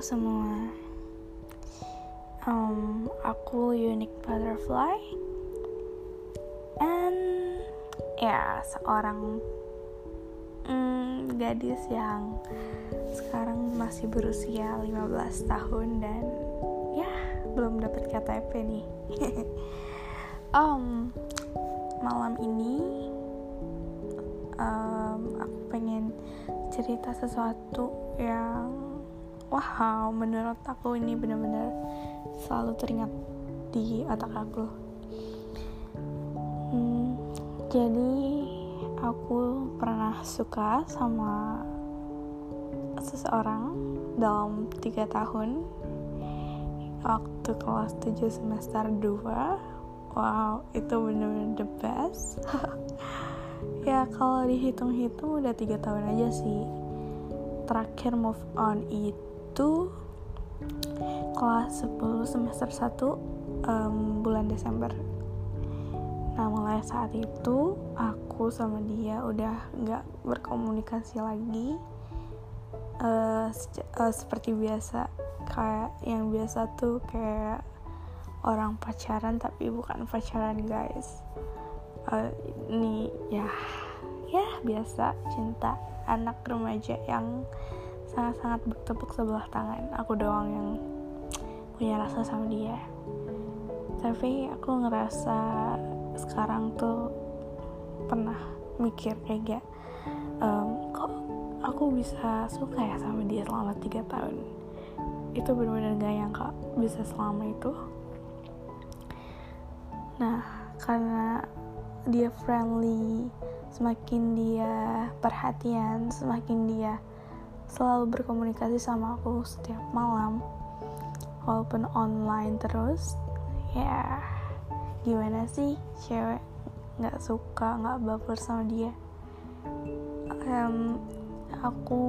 Semua, um, aku Unique Butterfly, and ya seorang mm, gadis yang sekarang masih berusia 15 tahun dan ya belum dapat KTP nih. um, malam ini um, aku pengen cerita sesuatu yang wow menurut aku ini benar-benar selalu teringat di otak aku. Hmm, jadi aku pernah suka sama seseorang dalam tiga tahun. Waktu kelas 7 semester 2 wow itu benar-benar the best. Ya kalau dihitung-hitung udah tiga tahun aja sih. Terakhir move on itu kelas 10 semester 1 um, bulan Desember. Nah mulai saat itu aku sama dia udah nggak berkomunikasi lagi. Uh, uh, seperti biasa kayak yang biasa tuh kayak orang pacaran tapi bukan pacaran guys. Uh, ini ya ya biasa cinta anak remaja yang sangat-sangat bertepuk sebelah tangan. Aku doang yang punya rasa sama dia. Tapi aku ngerasa sekarang tuh pernah mikir kayak gak um, kok aku bisa suka ya sama dia selama tiga tahun? Itu benar-benar gak yang kak bisa selama itu. Nah karena dia friendly semakin dia perhatian semakin dia selalu berkomunikasi sama aku setiap malam. Walaupun online terus ya gimana sih? Cewek nggak suka nggak baper sama dia. Um, aku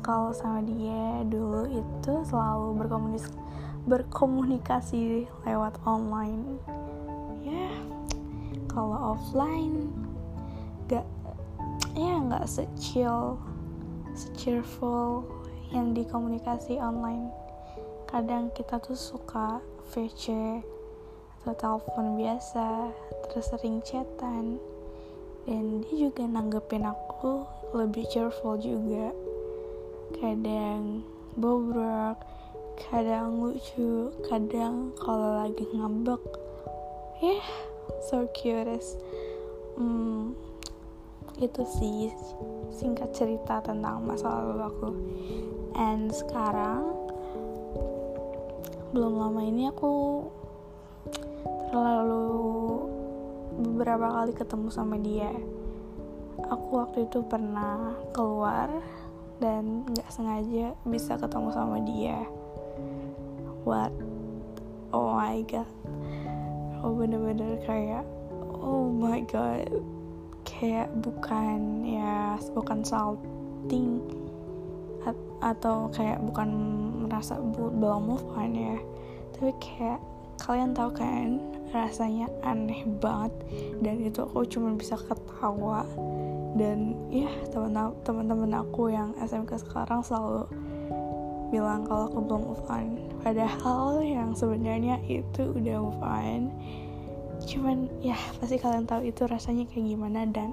kalau sama dia dulu itu selalu berkomunikasi berkomunikasi lewat online. Ya kalau offline gak ya nggak secil cheerful yang dikomunikasi online. Kadang kita tuh suka VC atau telepon biasa terus sering chatan. Dan dia juga nanggepin aku lebih cheerful juga. Kadang bobrok kadang lucu kadang kalau lagi ngambek. Ya yeah, so cute hmm, itu sih singkat cerita tentang masa lalu aku. And sekarang belum lama ini aku terlalu beberapa kali ketemu sama dia. Aku waktu itu pernah keluar dan nggak sengaja bisa ketemu sama dia. What? Oh my god. Oh bener-bener kayak oh my god kayak bukan ya bukan salting atau kayak bukan merasa belum move on ya. Tapi kayak kalian tahu kan rasanya aneh banget. Dan itu aku cuma bisa ketawa. Dan ya teman-teman aku yang SMK sekarang selalu bilang kalau aku belum move on. Padahal yang sebenarnya itu udah move on cuman ya pasti kalian tahu itu rasanya kayak gimana dan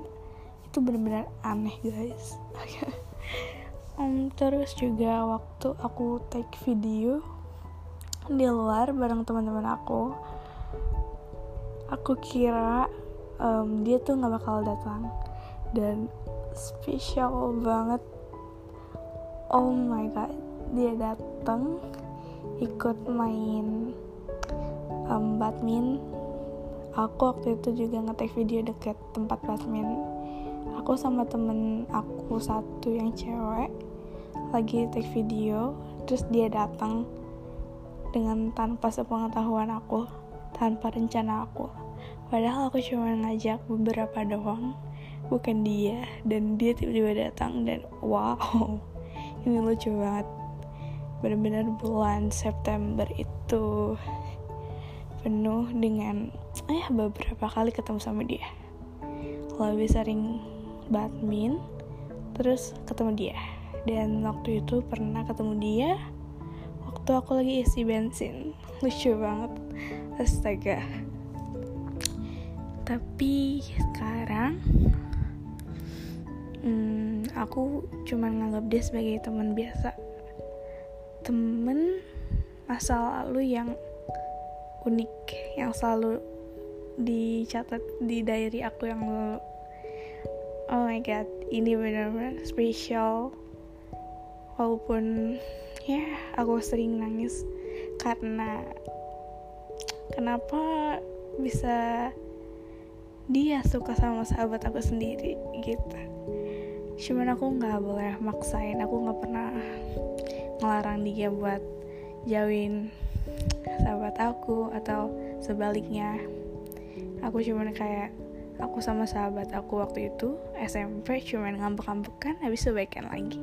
itu benar-benar aneh guys. Um, terus juga waktu aku take video di luar bareng teman-teman aku aku kira um, dia tuh nggak bakal datang. Dan spesial banget. Oh my god dia datang ikut main um, badminton aku waktu itu juga ngetek video deket tempat badminton aku sama temen aku satu yang cewek lagi take video terus dia datang dengan tanpa sepengetahuan aku tanpa rencana aku. Padahal aku cuma ngajak beberapa doang bukan dia. Dan dia tiba-tiba datang dan wow ini lucu banget. Benar-benar bulan September itu penuh dengan eh beberapa kali ketemu sama dia. Lebih sering badminton terus ketemu dia. Dan waktu itu pernah ketemu dia waktu aku lagi isi bensin. Lucu banget. Astaga. Tapi sekarang hmm, aku cuma nganggap dia sebagai teman biasa. Temen masa lalu yang unik yang selalu dicatat di diary aku yang dulu oh my god ini benar-benar spesial. Walaupun ya aku sering nangis karena kenapa bisa dia suka sama sahabat aku sendiri gitu. Cuman aku nggak boleh maksain aku nggak pernah ngelarang dia buat jauhin sahabat aku atau sebaliknya. Aku cuman kayak aku sama sahabat aku waktu itu SMP cuman ngambek-ngambekan habis itu baikan lagi.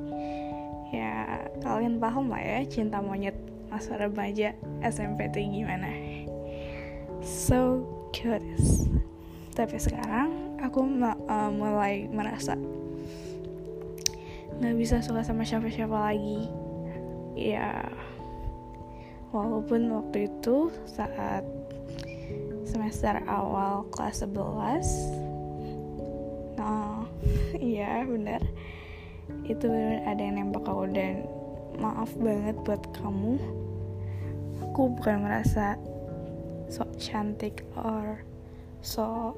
Ya kalian paham lah ya cinta monyet masa remaja SMP itu gimana. So curious. Tapi sekarang aku uh, mulai merasa nggak bisa suka sama siapa-siapa lagi. Ya walaupun waktu itu saat semester awal kelas 11 nah iya bener. Itu bener ada yang nembak aku dan maaf banget buat kamu. Aku bukan merasa sok cantik or so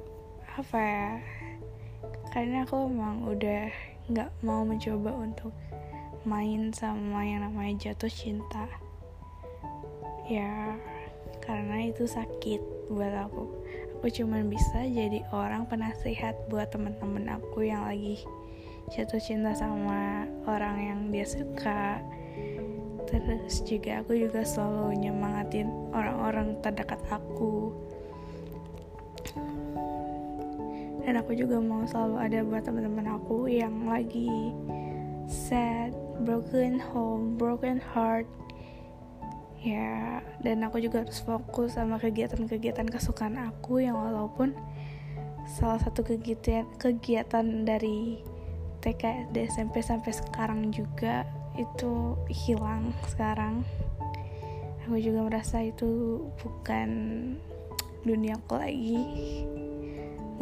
apa ya karena aku emang udah nggak mau mencoba untuk main sama yang namanya jatuh cinta ya karena itu sakit buat aku aku cuma bisa jadi orang penasehat buat temen-temen aku yang lagi jatuh cinta sama orang yang dia suka terus juga aku juga selalu nyemangatin orang-orang terdekat aku dan aku juga mau selalu ada buat teman-teman aku yang lagi sad, broken home, broken heart. Ya, dan aku juga harus fokus sama kegiatan-kegiatan kesukaan aku yang walaupun salah satu kegiatan kegiatan dari TK, SMP sampai sekarang juga itu hilang sekarang. Aku juga merasa itu bukan duniaku lagi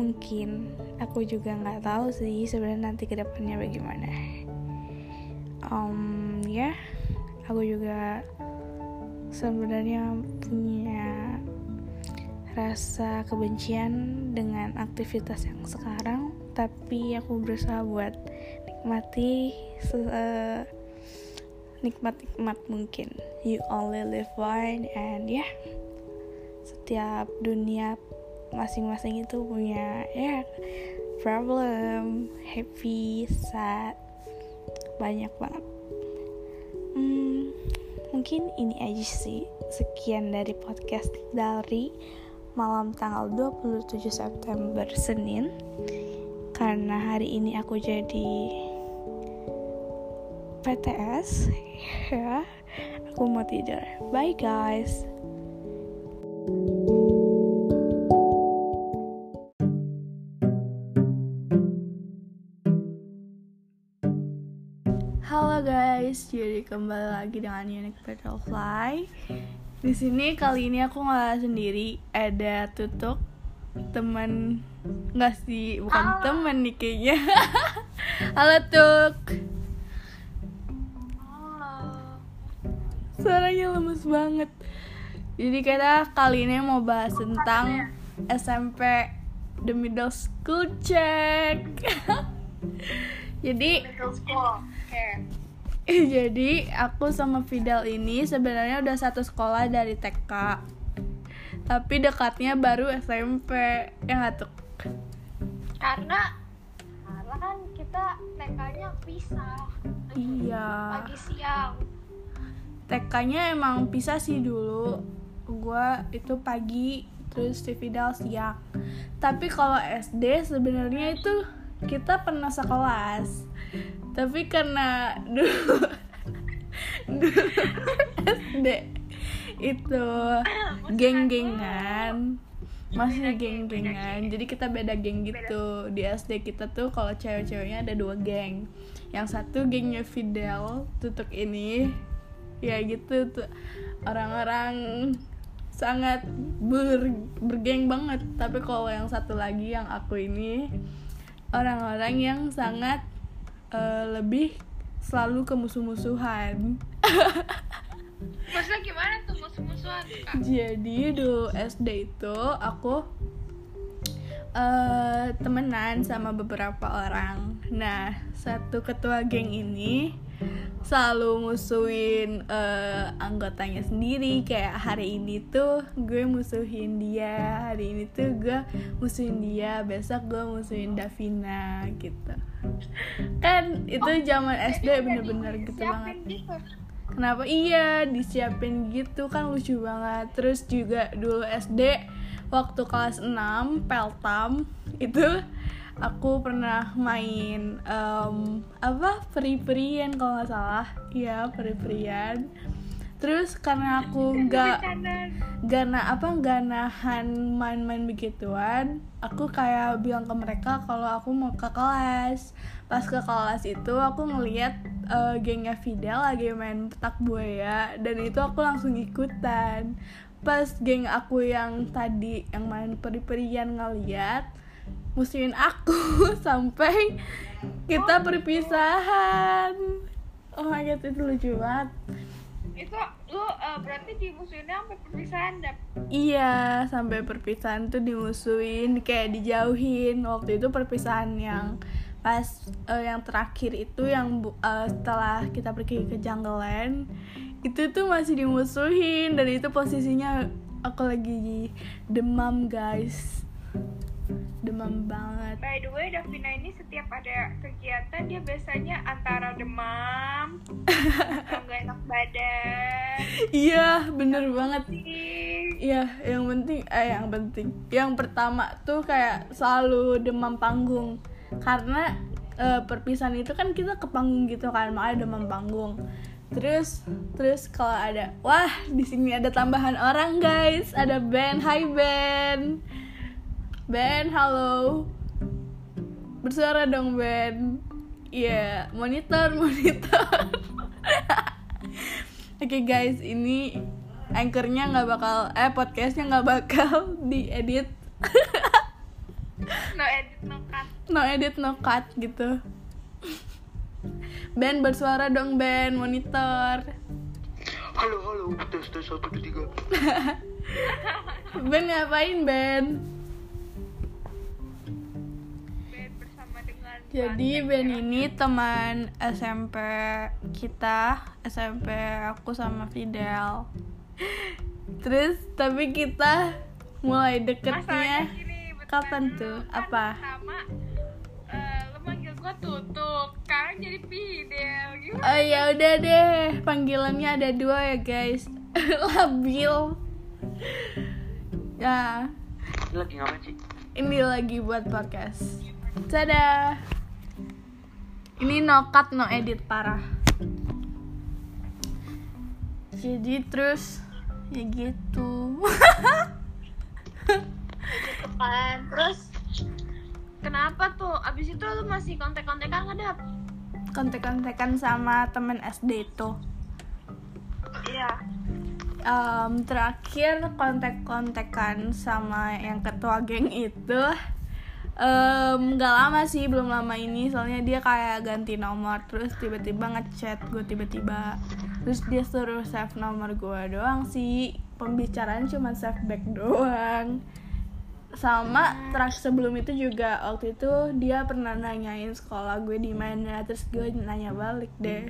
mungkin aku juga nggak tahu sih sebenarnya nanti ke depannya bagaimana um, ya aku juga sebenarnya punya rasa kebencian dengan aktivitas yang sekarang tapi aku berusaha buat nikmati uh, nikmat-nikmat mungkin. You only live one and ya yeah, setiap dunia masing-masing itu punya ya problem happy sad banyak banget mungkin ini aja sih. Sekian dari podcast dari malam tanggal 27 September Senin. Karena hari ini aku jadi PTS ya. Aku mau tidur. Bye guys guys, jadi kembali lagi dengan Unique Butterfly. Di sini kali ini aku nggak sendiri, ada Tutuk, teman nggak sih, bukan Halo. teman nih kayaknya. Halo Tuk. Halo. Suaranya lemes banget. Jadi kita kali ini mau bahas tentang SMP The Middle School Check. Jadi middle school. Okay. jadi aku sama Fidel ini sebenarnya udah satu sekolah dari TK tapi dekatnya baru SMP yang nggak tuh? Karena karena kan kita TK-nya pisah. Iya. Pagi siang. TK-nya emang pisah sih dulu. Gue itu pagi terus si Fidel siang. Tapi kalau SD sebenarnya itu kita pernah sekelas tapi karena dulu dulu SD itu geng-gengan. Masih geng-gengan. Jadi kita beda geng gitu. Di SD kita tuh kalau cewek-ceweknya ada dua geng. Yang satu gengnya Fidel tutuk ini. Ya gitu tuh. Orang-orang sangat ber, bergeng banget. Tapi kalau yang satu lagi yang aku ini orang-orang yang sangat uh, lebih selalu ke musuh-musuhan. Maksudnya gimana tuh musuh-musuhan jadi dulu SD itu aku uh, temenan sama beberapa orang. Nah satu ketua geng ini selalu musuhin uh, anggotanya sendiri. Kayak hari ini tuh gue musuhin dia hari ini tuh gue musuhin dia besok gue musuhin Davina gitu. Kan itu zaman SD bener-bener gitu banget. Gitu. kenapa? Iya disiapin gitu kan lucu banget. Terus juga dulu SD waktu kelas 6 peltam itu aku pernah main um, apa? Peri-perian kalau nggak salah. Iya peri-perian terus karena aku nggak gak na apa? Nggak nahan main-main begituan aku kayak bilang ke mereka kalau aku mau ke kelas. Pas ke kelas itu aku ngeliat uh, gengnya Fidel lagi main petak buaya dan itu aku langsung ikutan. Pas geng aku yang tadi yang main peri-perian ngeliat musuhin aku sampai kita perpisahan. Oh my god itu lucu banget. Itu lu uh, berarti dimusuhinnya sampai perpisahan dap. iya sampai perpisahan tuh dimusuhin kayak dijauhin. Waktu itu perpisahan yang pas eh, yang terakhir itu yang eh, setelah kita pergi ke Jungle Land itu tuh masih dimusuhin. Dan itu posisinya aku lagi demam guys demam banget By the way, Davina ini setiap ada kegiatan dia biasanya antara demam, atau nggak enak badan, iya bener banget pusing. Iya, yang penting eh yang penting. Yang pertama tuh kayak selalu demam panggung. Karena eh, perpisahan itu kan kita ke panggung gitu kan, makanya demam panggung. Terus terus kalau ada wah, di sini ada tambahan orang, guys. Ada Ben. Hai Ben. Ben, halo. Bersuara dong, Ben. Iya, monitor, monitor. Oke guys, ini anchornya nggak bakal, eh podcastnya nggak bakal diedit, No edit, no cut. no edit, no cut gitu. Ben bersuara dong Ben, monitor. Halo, halo, tes tes satu dua tiga. Ben ngapain? Ben Jadi Ben ya. ini teman SMP kita, SMP aku sama Fidel. Terus tapi kita mulai deketnya gini, kapan tuh? Kan Apa? Pertama, eh, manggil gua tutuk, sekarang jadi Fidel. Gimana? Oh ya udah deh, panggilannya ada dua ya guys. Labil. Ya, Ini lagi ngapain sih? ini lagi buat podcast. Dadah. Ini no cut no edit parah. Jadi terus ya gitu. kan terus kenapa tuh abis itu lu masih kontek-kontekan nggak Kontek-kontekan sama temen SD itu. iya Em, terakhir kontek-kontekan sama yang ketua geng itu nggak lama sih belum lama ini. Soalnya dia kayak ganti nomor terus tiba-tiba ngechat gue tiba-tiba. Terus dia suruh save nomor gue doang sih. Pembicaraan cuma save back doang. Sama terakhir sebelum itu juga waktu itu dia pernah nanyain sekolah gue di mana. Terus gue nanya balik deh.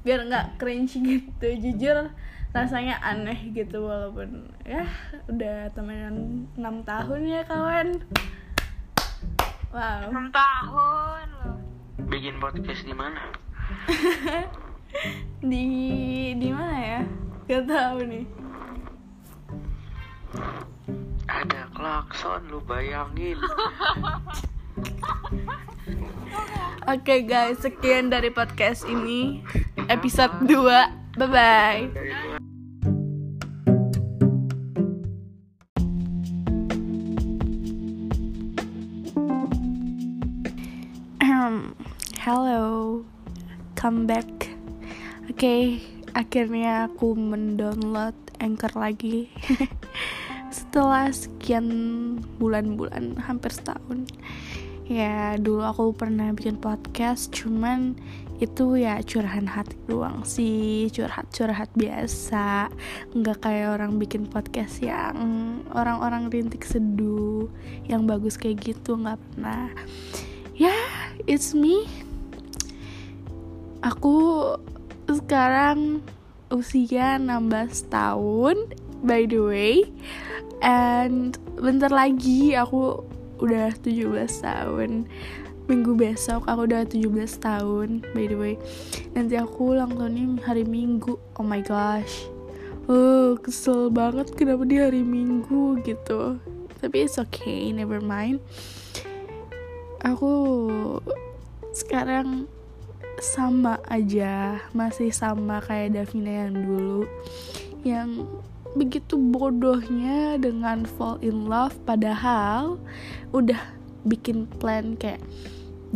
Biar nggak cringe gitu jujur. Rasanya aneh gitu walaupun ya udah temenan 6 tahun ya kawan wow 6 tahun loh Bikin podcast di mana? di di mana ya gak tahu nih Ada klakson lu bayangin. Oke guys, sekian dari podcast ini episode 2. Bye bye. Hello, come back. Okay, akhirnya aku mendownload Anchor lagi. Setelah sekian bulan-bulan hampir setahun. Ya dulu aku pernah bikin podcast cuman itu ya curahan hati doang sih. Curhat-curhat biasa. Nggak kayak orang bikin podcast yang orang-orang rintik seduh yang bagus kayak gitu nggak pernah. Ya yeah, it's me aku sekarang usia 16 tahun by the way. And bentar lagi aku udah 17 tahun. Minggu besok aku udah 17 tahun by the way. Nanti aku ulang tahunnya hari minggu. Oh my gosh. Oh kesel banget kenapa di hari minggu gitu. Tapi it's okay never mind. Aku sekarang sama aja masih sama kayak Davina yang dulu yang begitu bodohnya dengan fall in love padahal udah bikin plan kayak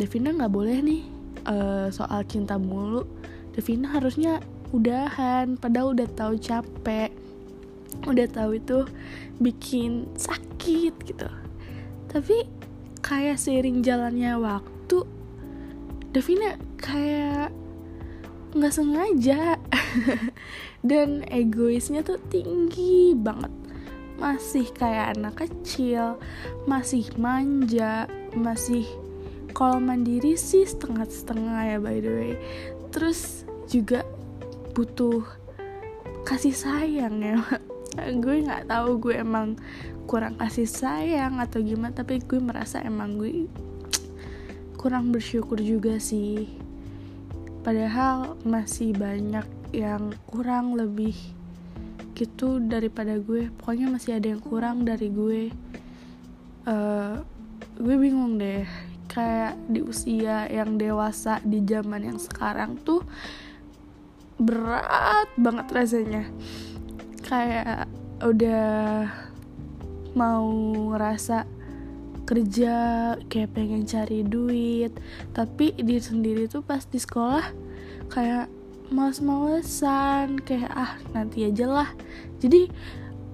Devina nggak boleh nih uh, soal cinta mulu Devina harusnya udahan padahal udah tahu capek udah tahu itu bikin sakit gitu. Tapi kayak seiring jalannya waktu Devina kayak nggak sengaja. Dan egoisnya tuh tinggi banget. Masih kayak anak kecil masih manja masih kalau mandiri sih setengah-setengah ya by the way. Terus juga butuh kasih sayang ya. Gue nggak tahu gue emang kurang kasih sayang atau gimana tapi gue merasa emang gue kurang bersyukur juga sih padahal masih banyak yang kurang lebih gitu daripada gue. Pokoknya masih ada yang kurang dari gue. Uh, gue bingung deh. Kayak di usia yang dewasa di zaman yang sekarang tuh berat banget rasanya. Kayak udah mau ngerasa kerja kayak pengen cari duit. Tapi dia sendiri tuh pas di sekolah kayak males-malesan kayak ah nanti aja lah. Jadi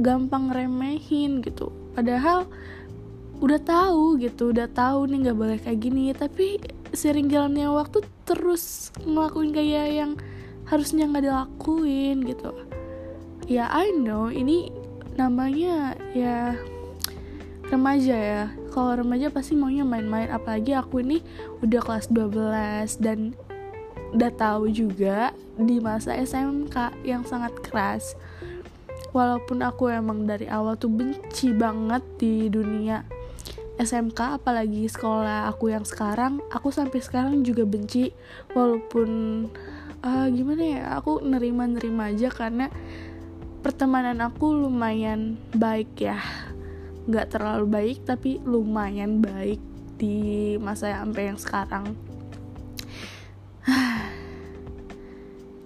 gampang remehin gitu. Padahal udah tahu gitu udah tahu nih nggak boleh kayak gini. Tapi sering jalannya waktu terus ngelakuin kayak yang harusnya nggak dilakuin gitu. Ya I know. Ini namanya ya remaja ya kalau remaja pasti maunya main-main apalagi aku ini udah kelas 12 dan udah tahu juga di masa SMK yang sangat keras. Walaupun aku emang dari awal tuh benci banget di dunia SMK apalagi sekolah aku yang sekarang aku sampai sekarang juga benci. Walaupun uh, gimana ya aku nerima-nerima aja karena pertemanan aku lumayan baik ya nggak terlalu baik tapi lumayan baik di masa sampai yang sekarang.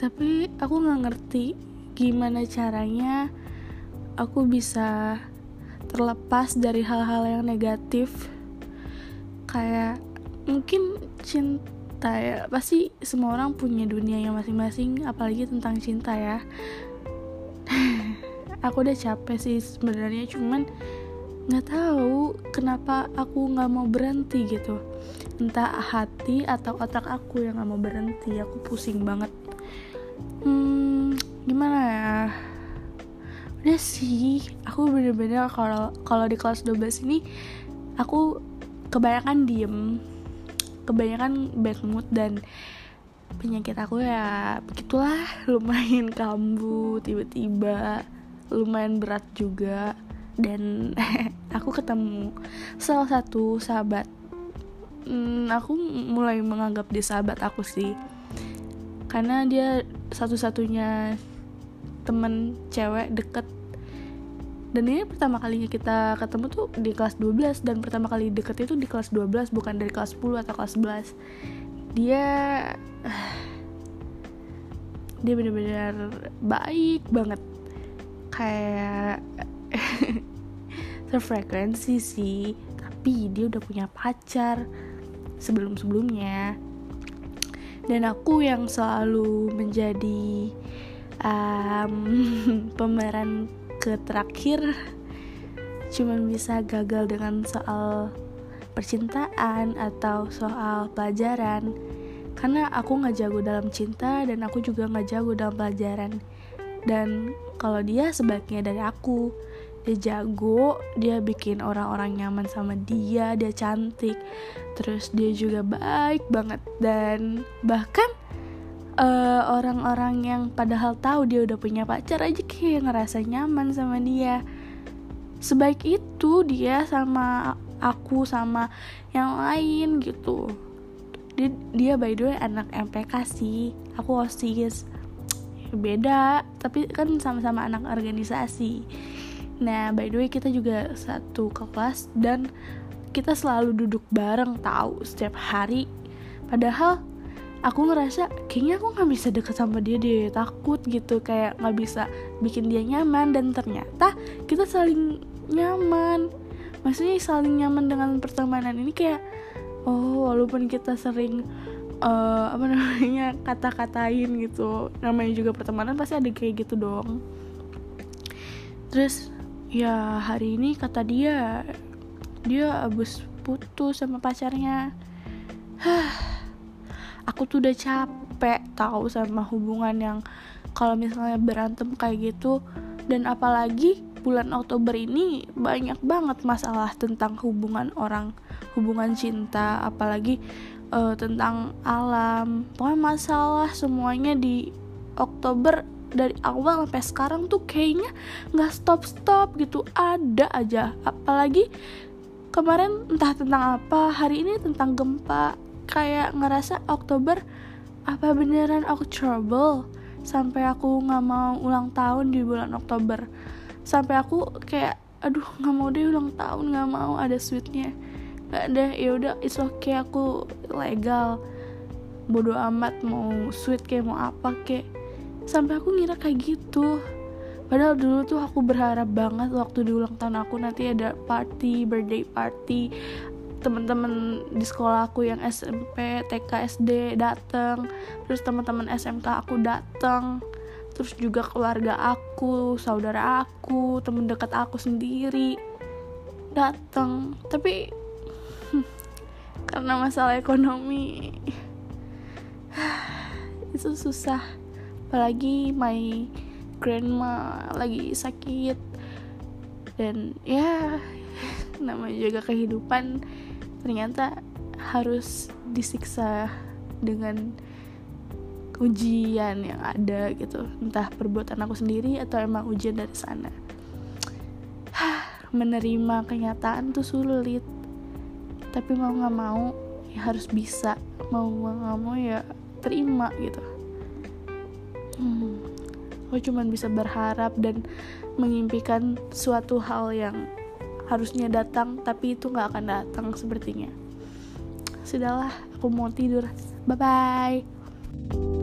Tapi aku nggak ngerti gimana caranya aku bisa terlepas dari hal-hal yang negatif. Kayak mungkin cinta ya pasti semua orang punya dunia yang masing-masing apalagi tentang cinta ya. Aku udah capek sih sebenarnya cuman nggak tahu kenapa aku nggak mau berhenti gitu. Entah hati atau otak aku yang nggak mau berhenti aku pusing banget. Hmm gimana ya? Udah sih aku bener-bener kalau kalau di kelas 12 ini aku kebanyakan diem. Kebanyakan bad mood dan penyakit aku ya begitulah. Lumayan kambuh tiba-tiba lumayan berat juga dan aku ketemu salah satu sahabat. Hmm, aku mulai menganggap dia sahabat aku sih. Karena dia satu-satunya temen cewek deket. Dan ini pertama kalinya kita ketemu tuh di kelas 12 dan pertama kali deket itu di kelas 12 bukan dari kelas 10 atau kelas 11 dia dia bener-bener baik banget. Kayak sefrekuensi sih tapi dia udah punya pacar sebelum sebelumnya dan aku yang selalu menjadi um, pemeran ke terakhir cuman bisa gagal dengan soal percintaan atau soal pelajaran. Karena aku nggak jago dalam cinta dan aku juga nggak jago dalam pelajaran. Dan kalau dia sebaiknya dari aku dia jago dia bikin orang-orang nyaman sama dia dia cantik terus dia juga baik banget. Dan bahkan eh, orang-orang yang padahal tahu dia udah punya pacar aja kayak ngerasa nyaman sama dia. Sebaik itu dia sama aku sama yang lain gitu. Dia, dia by the way anak MPK sih aku osis beda tapi kan sama-sama anak organisasi nah by the way kita juga satu kelas dan kita selalu duduk bareng tahu setiap hari. Padahal aku ngerasa kayaknya aku nggak bisa deket sama dia dia takut gitu kayak nggak bisa bikin dia nyaman. Dan ternyata kita saling nyaman. Maksudnya saling nyaman dengan pertemanan ini kayak oh walaupun kita sering uh, apa namanya kata-katain gitu namanya juga pertemanan pasti ada kayak gitu dong. Terus ya hari ini kata dia dia abis putus sama pacarnya. Hah, aku tuh udah capek tahu sama hubungan yang kalau misalnya berantem kayak gitu. Dan apalagi bulan Oktober ini banyak banget masalah tentang hubungan orang hubungan cinta apalagi uh, tentang alam. Pokoknya masalah semuanya di Oktober dari awal sampai sekarang tuh kayaknya nggak stop stop gitu ada aja. Apalagi kemarin entah tentang apa hari ini tentang gempa kayak ngerasa Oktober apa beneran aku trouble? Sampai aku nggak mau ulang tahun di bulan Oktober. Sampai aku kayak aduh nggak mau deh ulang tahun nggak mau ada sweetnya. Nggak ada ya udah it's okay aku legal. Bodoh amat mau sweet kayak mau apa kayak sampai aku ngira kayak gitu padahal dulu tuh aku berharap banget waktu di ulang tahun aku nanti ada party birthday party teman-teman di sekolah aku yang SMP, TK, SD datang, terus teman-teman SMK aku datang, terus juga keluarga aku, saudara aku, teman dekat aku sendiri datang. Tapi hmm, karena masalah ekonomi itu susah. Apalagi my grandma lagi sakit. Dan ya namanya juga kehidupan. Ternyata harus disiksa dengan ujian yang ada gitu. Entah perbuatan aku sendiri atau emang ujian dari sana. Menerima kenyataan tuh sulit. Tapi mau nggak mau ya harus bisa. Mau nggak mau ya terima gitu hmm, aku cuman bisa berharap dan mengimpikan suatu hal yang harusnya datang tapi itu nggak akan datang sepertinya. Sudahlah aku mau tidur. Bye bye